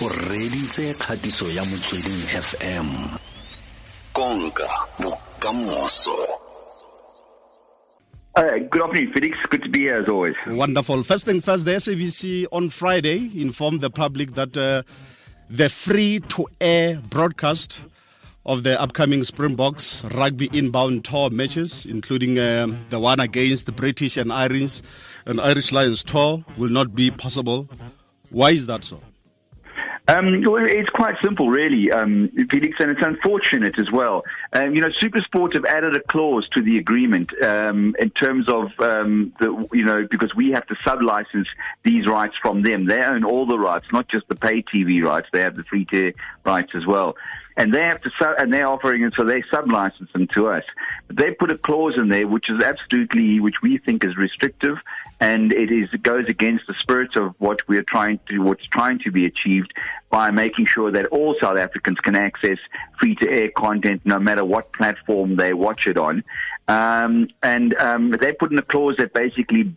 o reditse kgatiso ya motsweding fm konka bokamoso Uh, good afternoon, Felix. Good to be here as always. Wonderful. First thing first, the SABC on Friday informed the public that uh, the free to air broadcast of the upcoming Springboks rugby inbound tour matches, including uh, the one against the British and Irish and Irish Lions tour, will not be possible. Why is that so? Um, well, it's quite simple, really, um, Felix, and it's unfortunate as well. Um, you know, Supersport have added a clause to the agreement um, in terms of um, the, you know, because we have to sublicense these rights from them. They own all the rights, not just the pay TV rights. They have the free to rights as well and they have to sub, and they're offering it, so they sublicense them to us. But they put a clause in there which is absolutely, which we think is restrictive, and it is it goes against the spirit of what we're trying to, what's trying to be achieved by making sure that all South Africans can access free to air content, no matter what platform they watch it on. Um, and um, they put in a clause that basically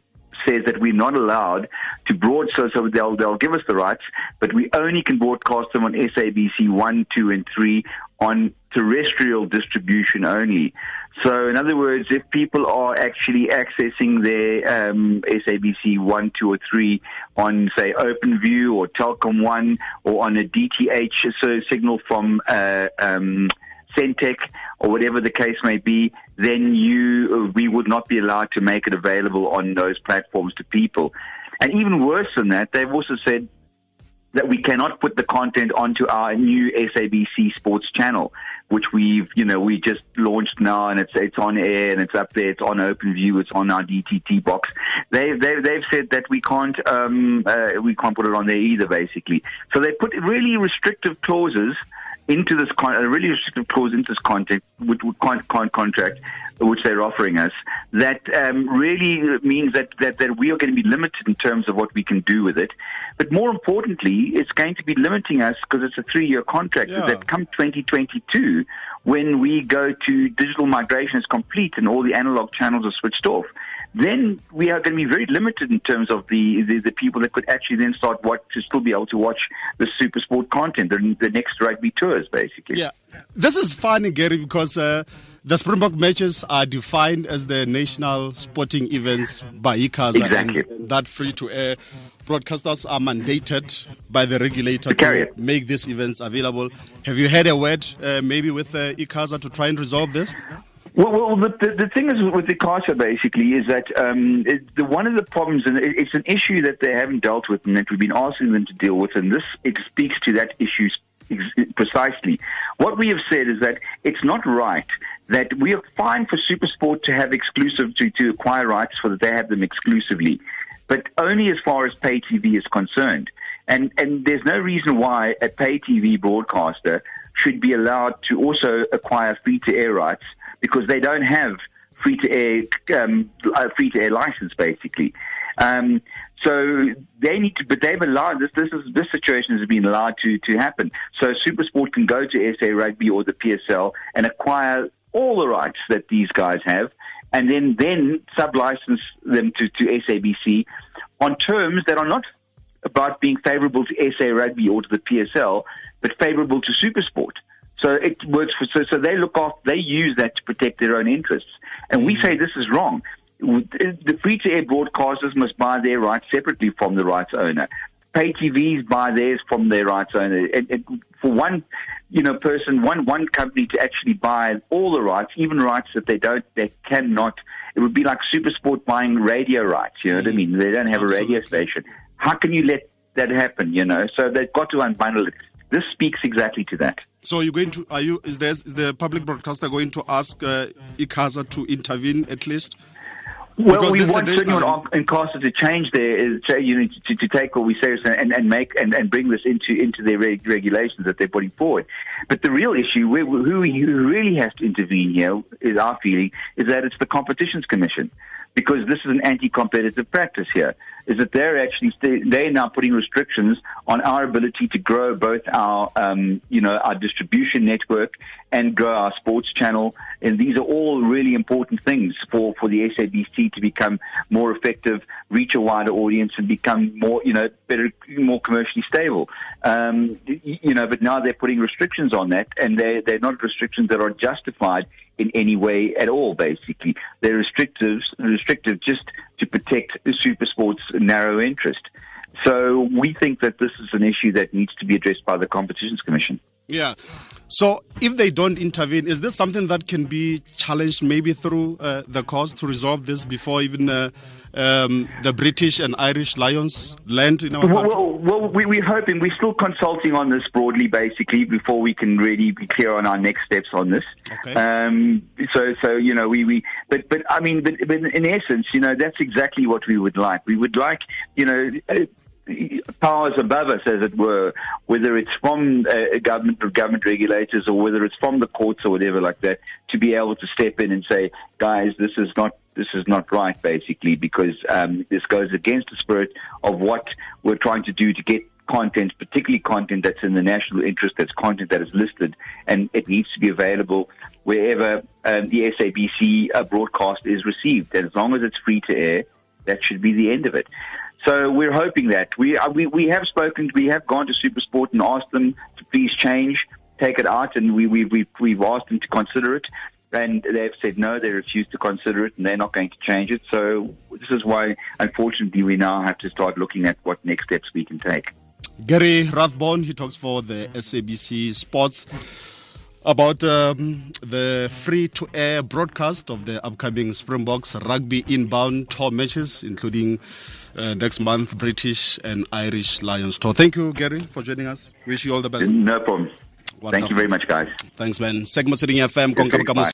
says that we're not allowed to broadcast, so they'll, they'll give us the rights, but we only can broadcast them on SABC 1, 2, and 3 on terrestrial distribution only. So, in other words, if people are actually accessing their um, SABC 1, 2, or 3 on, say, OpenView or Telkom 1 or on a DTH so signal from uh, um, Sentech or whatever the case may be, then you we would not be allowed to make it available on those platforms to people. And even worse than that, they've also said that we cannot put the content onto our new SABC Sports channel, which we've, you know, we just launched now and it's it's on air and it's up there. It's on OpenView. It's on our DTT box. They they they've said that we can't um uh, we can't put it on there either, basically. So they put really restrictive clauses into this con- a really restrictive clause into this contract, which, con- con- contract, which they're offering us, that um, really means that, that, that we are going to be limited in terms of what we can do with it. But more importantly, it's going to be limiting us because it's a three-year contract. Yeah. That come 2022, when we go to digital migration is complete and all the analog channels are switched off, then we are going to be very limited in terms of the, the, the, people that could actually then start what to still be able to watch the SuperSport content, the, the next rugby tours, basically. Yeah, this is funny, Gary, because uh, the Springbok matches are defined as the national sporting events by ICASA, exactly. and that free-to-air broadcasters are mandated by the regulator to, to make these events available. Have you had a word, uh, maybe with uh, ICASA, to try and resolve this? Well, well the, the, thing is with the CASA basically is that um, it, the, one of the problems, and it, it's an issue that they haven't dealt with and that we've been asking them to deal with, and this it speaks to that issue precisely. What we have said is that it's not right that we are fine for Supersport to have exclusive to, to acquire rights for that they have them exclusively, but only as far as pay TV is concerned. And and there's no reason why a pay TV broadcaster should be allowed to also acquire free to air rights because they don't have free to air um, free to air license basically. Um, so they need to, but they've allowed this. This is this situation has been allowed to to happen. So SuperSport can go to SA Rugby or the PSL and acquire all the rights that these guys have, and then then sublicense them to to SABC on terms that are not about being favourable to SA Rugby or to the PSL, but favourable to SuperSport. So it works for, so, so they look off, they use that to protect their own interests. And we mm. say this is wrong. The free to air broadcasters must buy their rights separately from the rights owner. Pay TVs buy theirs from their rights owner. And, and for one, you know, person, one, one company to actually buy all the rights, even rights that they don't, they cannot, it would be like Supersport buying radio rights, you know what I mm. mean? They don't have Absolutely. a radio station. How can you let that happen, you know? So they've got to unbundle it. This speaks exactly to that. So you're going to are you is there is the public broadcaster going to ask uh, ICASA to intervene at least? Well, because we want certainly on ICASA to change their you know to, to take what we say and, and make and, and bring this into into their reg- regulations that they're putting forward. But the real issue, who, who really has to intervene here, is our feeling, is that it's the Competitions Commission. Because this is an anti-competitive practice here. Is that they're actually they they're now putting restrictions on our ability to grow both our um, you know our distribution network and grow our sports channel, and these are all really important things for for the SABC to become more effective, reach a wider audience, and become more you know better, more commercially stable. Um, you know, but now they're putting restrictions on that, and they they're not restrictions that are justified in any way at all, basically. They're restrictive, restrictive just to protect SuperSport's narrow interest. So we think that this is an issue that needs to be addressed by the Competitions Commission. Yeah. So if they don't intervene, is this something that can be challenged maybe through uh, the courts to resolve this before even uh, um, the British and Irish Lions land in our country? Well, well we, we're hoping. We're still consulting on this broadly, basically, before we can really be clear on our next steps on this. Okay. Um, so, so you know, we, we but but I mean, but, but in essence, you know, that's exactly what we would like. We would like, you know, powers above us, as it were, whether it's from uh, government or government regulators or whether it's from the courts or whatever like that, to be able to step in and say, guys, this is not this is not right, basically, because um, this goes against the spirit of what we're trying to do to get content, particularly content that's in the national interest, that's content that is listed, and it needs to be available wherever um, the SABC uh, broadcast is received. And as long as it's free to air, that should be the end of it. So we're hoping that we uh, we we have spoken, we have gone to SuperSport and asked them to please change, take it out, and we we we've, we've asked them to consider it, and they've said no, they refuse to consider it, and they're not going to change it. So this is why, unfortunately, we now have to start looking at what next steps we can take. Gary Rathbone, he talks for the SABC Sports about um, the free to air broadcast of the upcoming Springboks rugby inbound tour matches, including uh, next month British and Irish Lions tour. Thank you, Gary, for joining us. Wish you all the best. No problem. Wonderful. Thank you very much, guys. Thanks, man. Segment Sitting FM.